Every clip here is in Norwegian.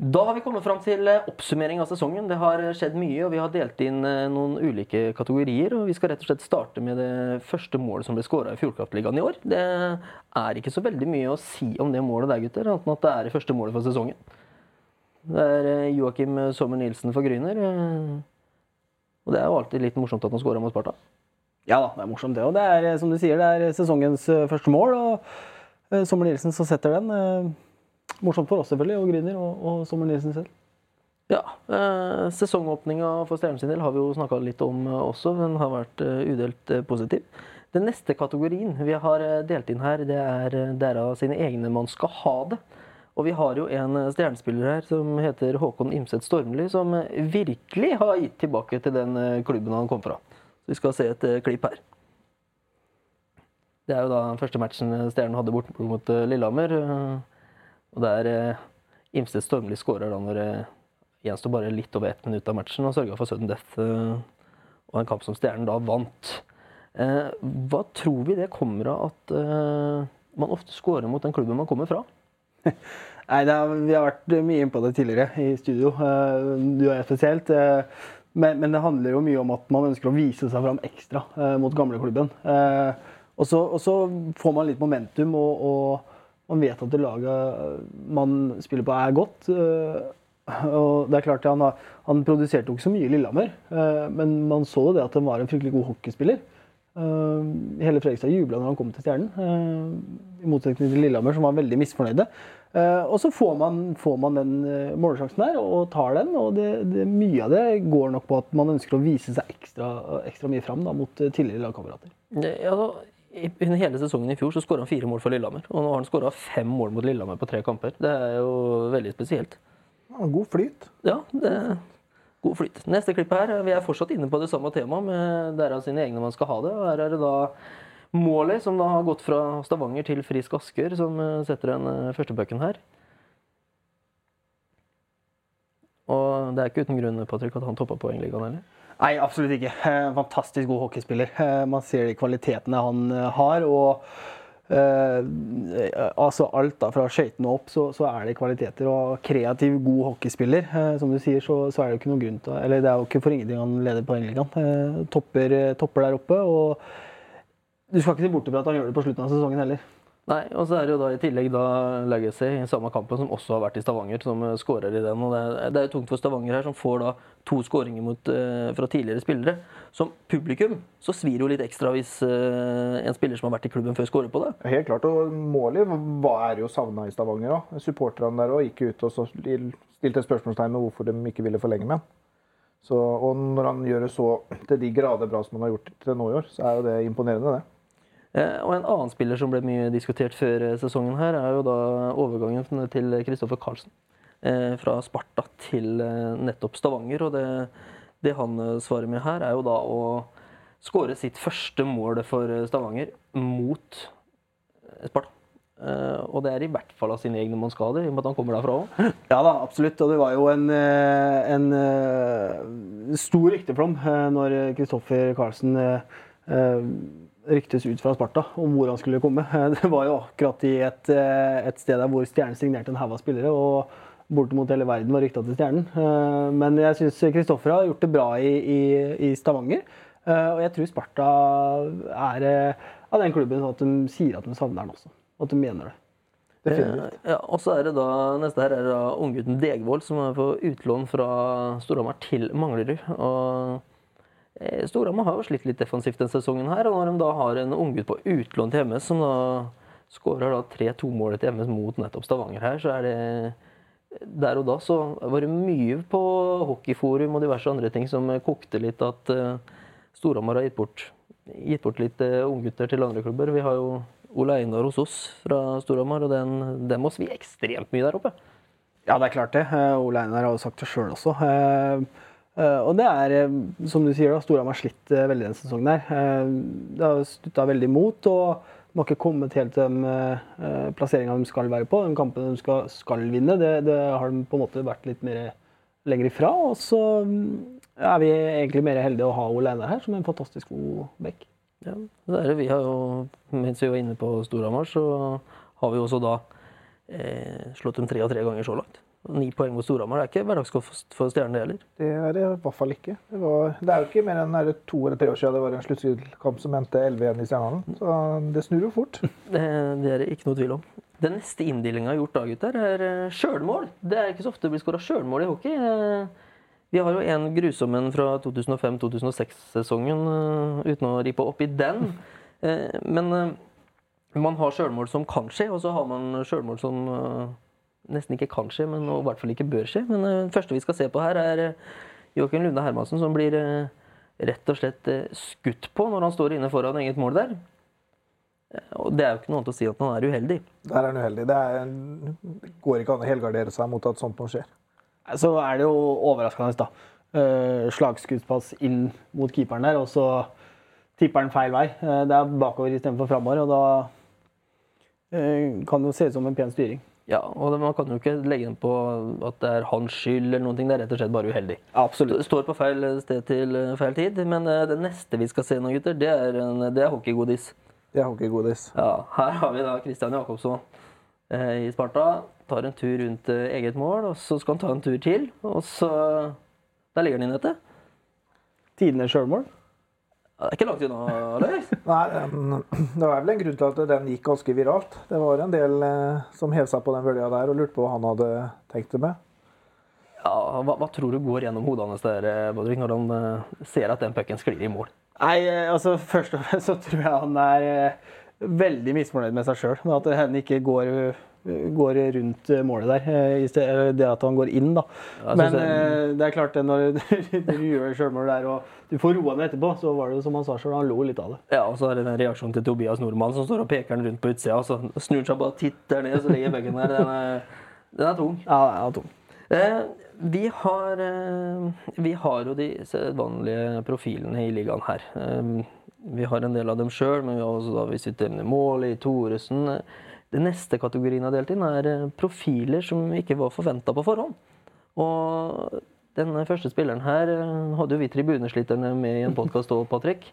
Da har vi kommet fram til eh, oppsummering av sesongen. Det har skjedd mye, og vi har delt inn eh, noen ulike kategorier. og Vi skal rett og slett starte med det første målet som ble skåra i Fjordkraftligaen i år. Det er ikke så veldig mye å si om det målet der, gutter, annet enn at det er det første målet for sesongen. Det er eh, Joakim Sommer Nilsen for Gryner. Og det er jo alltid litt morsomt at han skårer mot Sparta. Ja da, det er morsomt det. Og det er som du sier, det er sesongens første mål. Og Sommer Nilsen som setter den. Morsomt for oss selvfølgelig, og Griner, og, og Sommer Nilsen selv. Ja. Eh, Sesongåpninga for Stjernen sin del har vi jo snakka litt om eh, også. Den har vært eh, udelt eh, positiv. Den neste kategorien vi har delt inn her, det er derav sine egne man skal ha det. Og vi har jo en stjernespiller her som heter Håkon Imset Stormli, som virkelig har gitt tilbake til den klubben han kom fra. Så vi skal se et klipp her. Det er jo da første matchen Stjernen hadde bort mot eh, Lillehammer. Eh, Og der eh, Imsted Stormli skårer da når det gjenstår bare litt over ett minutt av matchen og sørga for sudden death. eh, og en kamp som Stjernen da vant. Eh, hva tror vi det kommer av at eh, man ofte skårer mot den klubben man kommer fra? Nei, er, Vi har vært mye inne på det tidligere i studio, eh, du og jeg spesielt. eh, Men, men, det handler jo mye om at man ønsker å vise seg fram ekstra eh, mot gamleklubben. Eh, og så får man litt momentum, og, og man vet at det laget man spiller på, er godt. eh, og det er klart Han, han produserte jo ikke så mye i Lillehammer, eh, men man så jo det at han var en fryktelig god hockeyspiller. Hele Fredrikstad jubla når han kom til Stjernen, i motsetning til Lillehammer, som var veldig misfornøyde. Og så får man, får man den målsjansen der og tar den. og det, det, Mye av det går nok på at man ønsker å vise seg ekstra, ekstra mye fram da, mot tidligere lagkamerater. Ja, under hele sesongen i fjor så skåra han fire mål for Lillehammer. Og nå har han skåra fem mål mot Lillehammer på tre kamper. Det er jo veldig spesielt. God flyt. Ja, det er god flyt. Neste klipp her, Vi er fortsatt inne på det samme temaet, med derav sine egne man skal ha det. og Her er det da målet, som da har gått fra Stavanger til Frisk Asker, som setter den første pucken her. Og det er ikke uten grunn Patrick, at han toppa poengligaen heller? Nei, absolutt ikke. Fantastisk god hockeyspiller. Man ser de kvalitetene han har. og Uh, altså alt da, Fra skøytene opp så, så, er det kvaliteter. Og kreativ, god hockeyspiller. Uh, som du sier, så, så, er det jo ikke noen grunn til Eller det er jo ikke for ingenting han leder poengligaen. Uh, topper, topper der oppe. Og du skal ikke se bort fra at han gjør det på slutten av sesongen heller. Nei, og så er det jo da i tillegg da Legacy i samme kampen, som også har vært i Stavanger, som skårer i den. og Det er, det er jo tungt for Stavanger her, som får da to skåringer mot, uh, fra tidligere spillere. Som publikum så svir jo litt ekstra hvis uh, en spiller som har vært i klubben før, skårer på det. Helt klart, og Målet var jo savna i Stavanger òg. Supporterne der òg gikk ut og stilte spørsmålstegn med hvorfor de ikke ville forlenge med så, og når han gjør det så til de grader bra som han har gjort til nå i år, så er jo det imponerende, det. Eh, og En annen spiller som ble mye diskutert før eh, sesongen, her, er jo da overgangen til Kristoffer Karlsen. Eh, fra Sparta til nettopp Stavanger. og det, det, han svarer med her, er jo da å skåre sitt første mål for Stavanger mot Sparta. og det er i hvert fall av sine egne månskader, i og med at han kommer derfra òg. Ja da, absolutt. Og det var jo en, en stor rykteflom når Kristoffer Karlsen ryktes ut fra Sparta om hvor han skulle komme. Det var jo akkurat i et, eh, et sted der hvor Stjernen signerte en haug av spillere. og Bortimot hele verden var rykta til Stjernen. Eh, men jeg syns Kristoffer har gjort det bra i, i, i, Stavanger. Eh, og jeg tror Sparta er av den klubben at de sier at de savner den også. At de mener det. Definitivt. Ja, og så er det da, Neste her er da unggutten Degvold, som er på utlån fra Storhamar til Manglerud. og Storhamar har jo slitt litt defensivt denne sesongen. her, og Når de da har en unggutt på utlån til MS som da skårer 3-2-målet til MS mot nettopp Stavanger her, så er det Der og da så var det mye på hockeyforum og diverse andre ting som kokte litt at uh, Storhamar har gitt bort, gitt bort litt uh, unggutter til andre klubber. Vi har jo Ole Einar hos oss fra Storhamar, og den, den må svi ekstremt mye der oppe. Ja, det er klart det. Ole Einar har jo sagt det sjøl også. Uh, og det er, eh, som du sier, da, Storhamar har slitt uh, veldig denne sesongen. der. Det har stutta veldig imot, og de har ikke kommet helt til de plasseringa de skal være på. De kampene de skal, skal vinne, det, det, har de på en måte vært litt mer lenger ifra. Og så um, er vi egentlig mer heldige å ha Ole Einar her, som er en fantastisk god back. Ja, det er det. Vi har jo, mens vi var inne på Storhamar, så har vi også da eh, slått dem tre og tre ganger så langt. Ni poeng mot Storhamar. Det er ikke hverdagskost for Stjernen, heller. Det er det i hvert fall ikke. Det, var, det er jo ikke mer enn det to eller tre år siden det var en sluttspillkamp som endte 11-1 i Stjernehallen. Så det snur jo fort. Det, det er det ikke noe tvil om. Den neste inndelinga gjort da, gutter, er eh, sjølmål. Det er ikke så ofte det blir skåra sjølmål i hockey. Eh, Vi har jo en grusom en fra 2005-2006-sesongen, eh, uten å rippe opp i den. Men man har sjølmål som kan skje, og så har man sjølmål som nesten ikke kan skje, men og i hvert fall ikke bør skje. Men eh, det første vi skal se på her, er eh, Joakim Lunde Hermansen som blir eh, rett og slett eh, skutt på når han står inne foran eget mål der. Eh, Og det er jo ikke noe annet å si at han er uheldig. Der er han uheldig. Det, er, det går ikke an å helgardere seg mot at sånt noe skjer. Så er det jo overraskende, da. Uh, Slagskuddspass inn mot keeperen der, og så tipper han feil vei. Uh, det er bakover istedenfor framover, og da uh, kan det jo se ut som en pen styring. Ja, og Man kan jo ikke legge den på at det er hans skyld, eller noen ting. Det er rett og slett bare uheldig. Absolutt. Det står på feil sted til eh, feil tid. Men eh, det neste vi skal se nå, gutter, det er, en, det er hockeygodis. Det er hockeygodis. Ja, her har vi da Christian Jacobsson eh, i Sparta. Tar en tur rundt eh, eget mål, og så skal han ta en tur til. Og så Der ligger han inn, dette. Tidenes sjølmål. Ja, det er ikke langt unna, eller? Nei, Det var vel en grunn til at den gikk ganske viralt. Det var en del eh, som hev seg på den bølga der og lurte på hva han hadde tenkt det med. Ja, hva, hva tror du går gjennom hodet hans der, eh, Bodrik, når han eh, ser at den pucken sklir i mål? Nei, altså først og fremst så tror jeg han er veldig misfornøyd med seg sjøl. At han ikke går, går rundt eh, målet der. eh, i stedet Det at han går inn, da. Men jeg Men det- eh, er klart, det når du gjør sjølmål der og du får roa ned etterpå, så var det jo som han sa sjøl, han lo litt av det. Ja, og så er det den reaksjonen til Tobias Nordmann som står og peker den rundt på utsida, og så snur seg bare og titter ned, så ligger pucken der. Den er, den er tung. Ja, den er tung. Eh, vi, har, eh, vi har jo de sedvanlige profilene i ligaen her. Eh, vi har en del av dem sjøl, men vi har også da mål Måli, Thoresen. Den neste kategorien jeg har delt inn er eh, profiler som ikke var forventa på forhånd. Og den første spilleren her eh, hadde jo vi tribuneslitterne med i en podkast òg, Patrick.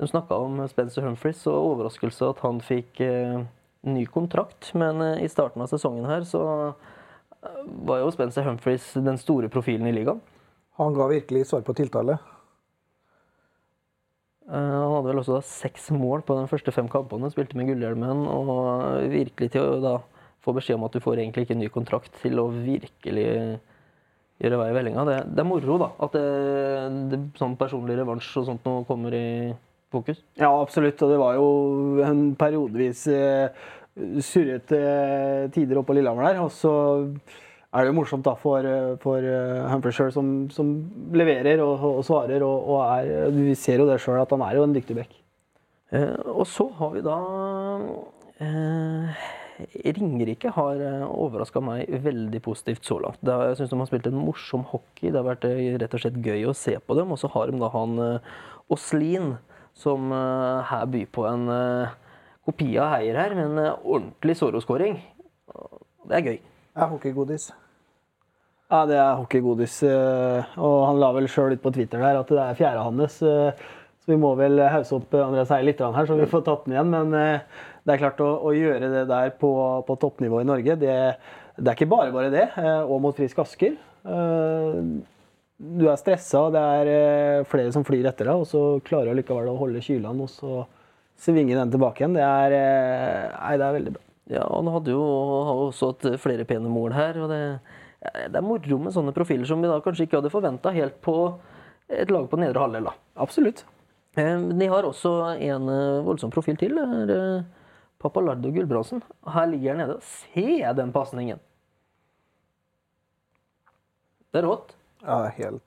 De snakka om Spencer Humphries og overraskelse at han fikk eh, ny kontrakt. Men eh, i starten av sesongen her så var jo Spencer Humphries den store profilen i ligaen. Han ga virkelig svar på tiltale. Eh, hadde vel også da seks mål på de første fem kampene, spilte med gullhjelmen. Og virkelig til å da få beskjed om at du får egentlig ikke en ny kontrakt, til å virkelig gjøre vei i vellinga. Det, det er moro, da. At det, det, sånn personlig revansj og sånt noe kommer i fokus. Ja, absolutt. Og det var jo en periodevis eh, surrete tider oppe på Lillehammer der. Og så er det jo morsomt da for, eh, for eh, som, som leverer og, og svarer. Og, og er, vi ser jo det sjøl, at han er jo en dyktig back. Eh, og så har vi da eh, Ringerike har eh, overraska meg veldig positivt så langt. Det har, jeg syns de har spilt en morsom hockey. Det har vært rett og slett gøy å se på dem. Og så har de da han eh, Åslin, som eh, her byr på en eh, kopi av Heier her, med en eh, ordentlig soroskåring. Det er gøy. Det er hockeygodis. Ja, det er hockeygodis. eh, Og han la vel sjøl ut på Twitter der at det er fjerde hans. eh, Så vi må vel hause opp Andreas Heie litt her, så vi får tatt den igjen. Men eh, det er klart å, å gjøre det der på, på toppnivå i Norge, det, det er ikke bare bare det. eh, Og mot Frisk Asker. Eh, Du er stressa, det er eh, flere som flyr etter deg, og så klarer du likevel å holde kylene og så svinge den tilbake igjen. Det er, eh, nei, det er veldig bra. Ja, han hadde jo har jo også hatt flere pene mål her. og det, det er moro med sånne profiler som vi da kanskje ikke hadde forventa helt på et lag på nedre halvdel. Absolutt. Men De har også en eh, voldsom profil til. Eh, Papalardo Gulbrandsen. Her ligger han nede. Se den pasningen! Det er rått. Ja, helt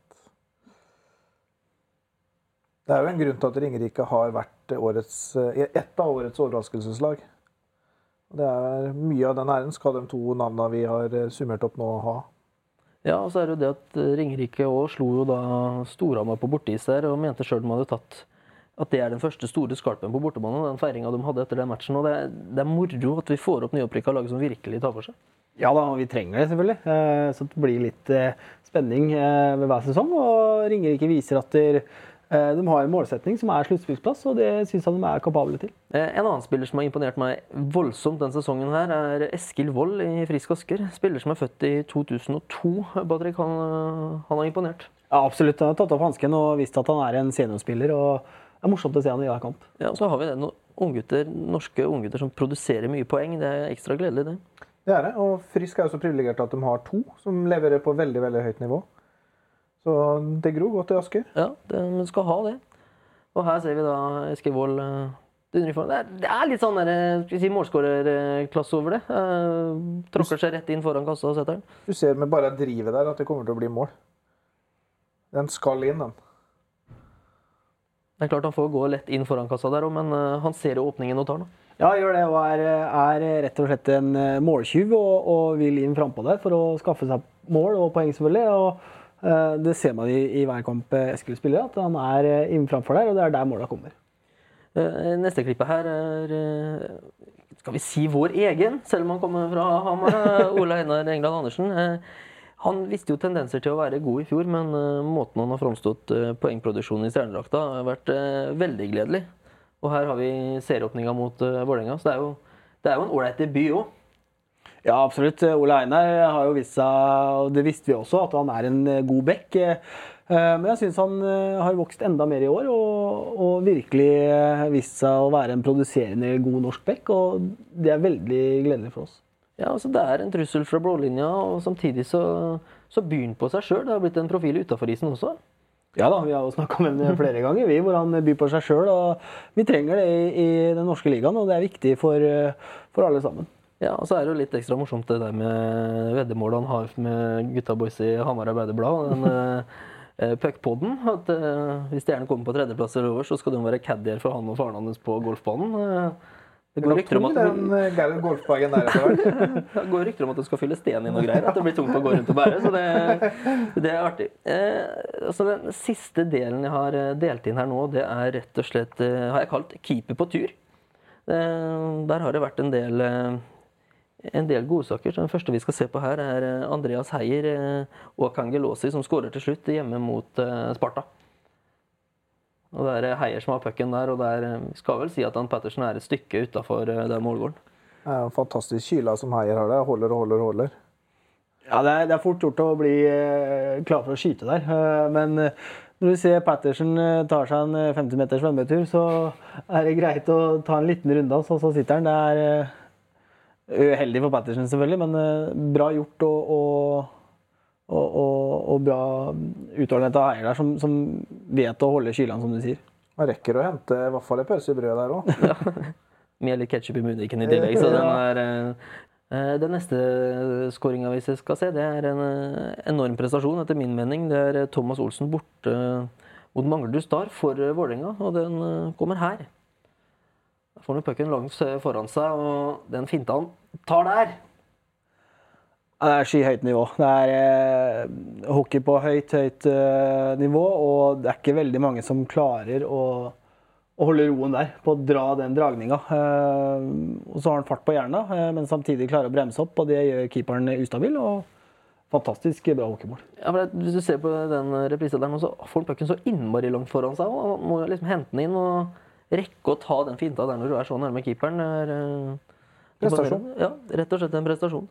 Det er jo en grunn til at Ringerike har vært årets, eh, ett av årets overraskelseslag. Det er Mye av den æren skal de to navnene vi har eh, summert opp nå, ha. Ja, og så er det jo det at eh, Ringerike òg slo jo da Storhamar på borteis der, og mente sjøl de hadde tatt at det er den første store skalpen på bortebane, den feiringa de hadde etter den matchen. Og det, er- det er moro at vi får opp nyopprykka lag som virkelig tar for seg. Ja da, og vi trenger det selvfølgelig. Eh, Så det blir litt spenning eh, ved hver sesong. Og Ringerike viser at der, Eh, De har en målsetning som er sluttspillsplass, og det syns jeg de er kapable til. Eh, En annen spiller som har imponert meg voldsomt denne sesongen, her, er Eskil Wold i Frisk Asker. Spiller som er født i 2002. Patrick, han, eh, han har imponert. Ja, absolutt. Han har tatt opp hansken og visst at han er en seniorspiller. og Det er morsomt å se han i hver kamp. Ja, og så har vi det, unggutter, norske unggutter som produserer mye poeng. Det er ekstra gledelig, det. Det er det. Og Frisk er jo så privilegert at de har to som leverer på veldig veldig høyt nivå. Så det gror godt i Asker. Ja, men du skal ha det. Og her ser vi da Eskil Wold eh. Det er, det er litt sånn eh, si, målskårerklasse over det. Eh, tråkker seg rett inn foran kassa og setter den. Du ser med bare drivet der at det kommer til å bli mål. Den skal inn, den. Det er klart han får gå lett inn foran kassa der òg, men han ser jo åpningen og tar den. Ja, gjør det, og er, er rett og slett en måltyv og, og vil inn frampå der for å skaffe seg mål og poeng, selvfølgelig. og Det ser man i, i hver kamp eh, Eskil spiller, at han er eh, framfor der, og det er der måla kommer. Eh, Neste klippet her er eh, skal vi si vår egen, selv om han kommer fra Hamar. Ola Einar England Andersen. Eh, Han viste jo tendenser til å være god i fjor, men eh, måten han har framstått eh, poengproduksjonen i stjernedrakta, har vært eh, veldig gledelig. Og her har vi serieåpninga mot Vålerenga, så det er jo, det er jo en ålreit debut òg. Ja, absolutt. Ole Einar har jo vist seg, og det visste vi også, at han er en eh, god back. Eh, Men jeg syns han eh, har vokst enda mer i år og, og virkelig vist seg å være en produserende god norsk back. Og det er veldig gledelig for oss. Ja, altså Det er en trussel fra blålinja, og samtidig så, så byr han på seg sjøl. Det har blitt en profil utafor isen også. Ja da, vi har jo snakka med ham flere ganger, vi, hvor han byr på seg sjøl. Vi trenger det i, i den norske ligaen, og det er viktig for, for alle sammen. Ja, og så er det jo litt ekstra morsomt det der med veddemålet han har med gutta boys i Hamar Arbeiderblad. Den eh, puckpoden. At eh, hvis Stjernen kommer på tredjeplass eller over, så skal de være caddier for han og faren hans på golfbanen. Eh, det går rykter om at den eh, golfbagen der det går rykter om at du skal fylle sten i noe greier. At det blir tungt å gå rundt og bære. Så det, det er artig. Eh, altså Den siste delen jeg har eh, delt inn her nå, det er rett og slett eh, har jeg kalt 'keeper på tur'. Eh, der har det vært en del eh, en del godsaker. Så Den første vi skal se på her, er eh, Andreas Heier eh, og Kangelosi som skårer til slutt hjemme mot eh, Sparta. Og Det er Heier som har pucken der, og det er, vi skal vel si at han Pettersen er et stykke utafor den målgården. Det er en fantastisk kyla som Heier har der. Holder og holder og holder. Ja, det er, det er fort gjort å bli klar for å skyte der. Men når du ser Patterson tar seg en eh, 50 meters svømmetur, så er det greit å ta en liten runde, og så sitter han. Det er uheldig for Patterson, selvfølgelig, men eh, bra gjort og, og, og, og, bra utholdenhet av eier der, som, som vet å holde kylene, som du sier. Man rekker å hente i hvert fall et pølse i brødet der òg. Med litt ketsjup i munnviken i tillegg. Så den er eh, eh, Den neste skåringa vi skal se, det er en enorm prestasjon, etter min mening. Det er Thomas Olsen borte mot Manglerud Star for Vålerenga, og den kommer her. Får han pucken langt foran seg, og den finta han tar der. Det er skyhøyt nivå. Det er eh, hockey på høyt, høyt eh, nivå, og det er ikke veldig mange som klarer å, å holde roen der på å dra den dragninga. Eh, og så har han fart på hjernen, eh, men samtidig klarer å bremse opp, og det gjør keeperen ustabil. og Fantastisk bra hockeymål. Ja, Hvis du ser på den reprisa der nå, så får han pucken så innmari langt foran seg. og Han må liksom hente den inn og rekke å ta den finta der når du er så nærme keeperen. Det er, eh, Prestasjon. Ja, rett og slett en prestasjon.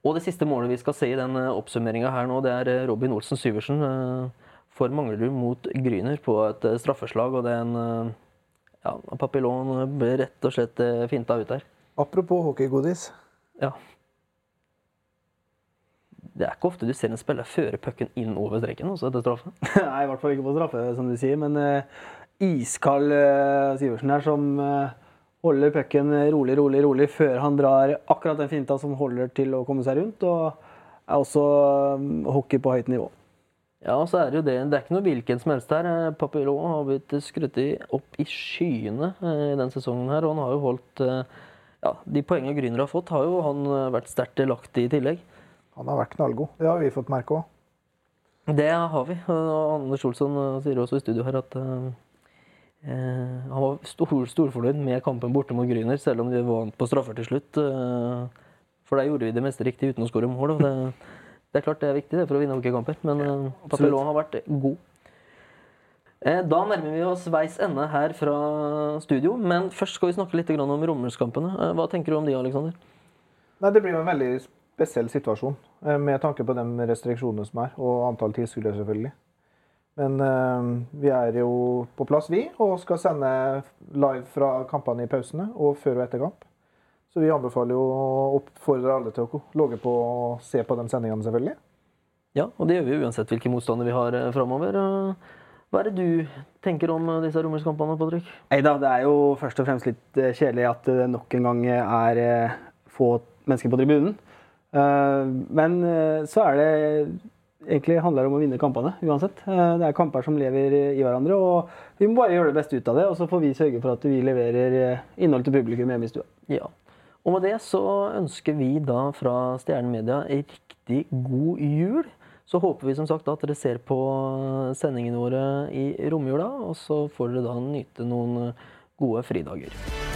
Og det siste målet vi skal se i den oppsummeringa her nå, det er eh, Robin Olsen Syversen eh, for Manglerud mot Gryner på et eh, straffeslag. Og det er en eh, ja, papillon ble rett og slett eh, finta ut der. Apropos hockeygodis. Ja. Det er ikke ofte du ser en spiller føre pucken inn over streken også etter straffe. Nei, i hvert fall ikke på straffe, som du sier, men eh, iskald eh, Sivertsen her som eh, holder pucken rolig, rolig, rolig før han drar akkurat den finta som holder til å komme seg rundt, og er også eh, hockey på høyt nivå. Ja, så er det jo det. Det er ikke noe hvilken som helst her. Papillon har blitt skrutt opp i skyene i den sesongen her, og han har jo holdt Ja, de poengene Grüner har fått, har jo han vært sterkt delaktig i tillegg. Han har vært knallgod. Det har vi fått merke òg. Det har vi. Og Anders Olsson sier også i studio her at han var stor, storfornøyd med kampen borte mot Gryner, selv om de vant på straffer til slutt. Eh, for der gjorde vi det meste riktig uten å skåre mål. Det, det er klart det er viktig det for å vinne hockeykamper, men eh, Papillon har vært god. Eh, Da nærmer vi oss veis ende her fra studio, men først skal vi snakke litt grann om Romerskampene. Eh, Hva tenker du om de, Aleksander? Det blir en veldig spesiell situasjon eh, med tanke på de restriksjonene som er, og antall tilskuere, selvfølgelig. Men eh, vi er jo på plass, vi, og skal sende live fra kampene i pausene og før og etter kamp. Så vi anbefaler jo å oppfordre alle til å logge på og se på de sendingene, selvfølgelig. Ja, og det gjør vi uansett hvilke motstander vi har eh, framover. Hva er det du tenker om eh, disse romerskampene, Patrick? Eida, det er jo først og fremst litt kjedelig at det nok en gang er få mennesker på tribunen. Eh, Men så er det egentlig handler det om å vinne kampene uansett. Eh, Det er kamper som lever i hverandre, og vi må bare gjøre det beste ut av det. Og så får vi sørge for at vi leverer eh, innhold til publikum hjemme i stua. Ja. Og med det så ønsker vi da fra Stjernen Media en riktig god jul. Så håper vi som sagt at dere ser på sendingene våre i romjula, og så får dere da nyte noen gode fridager.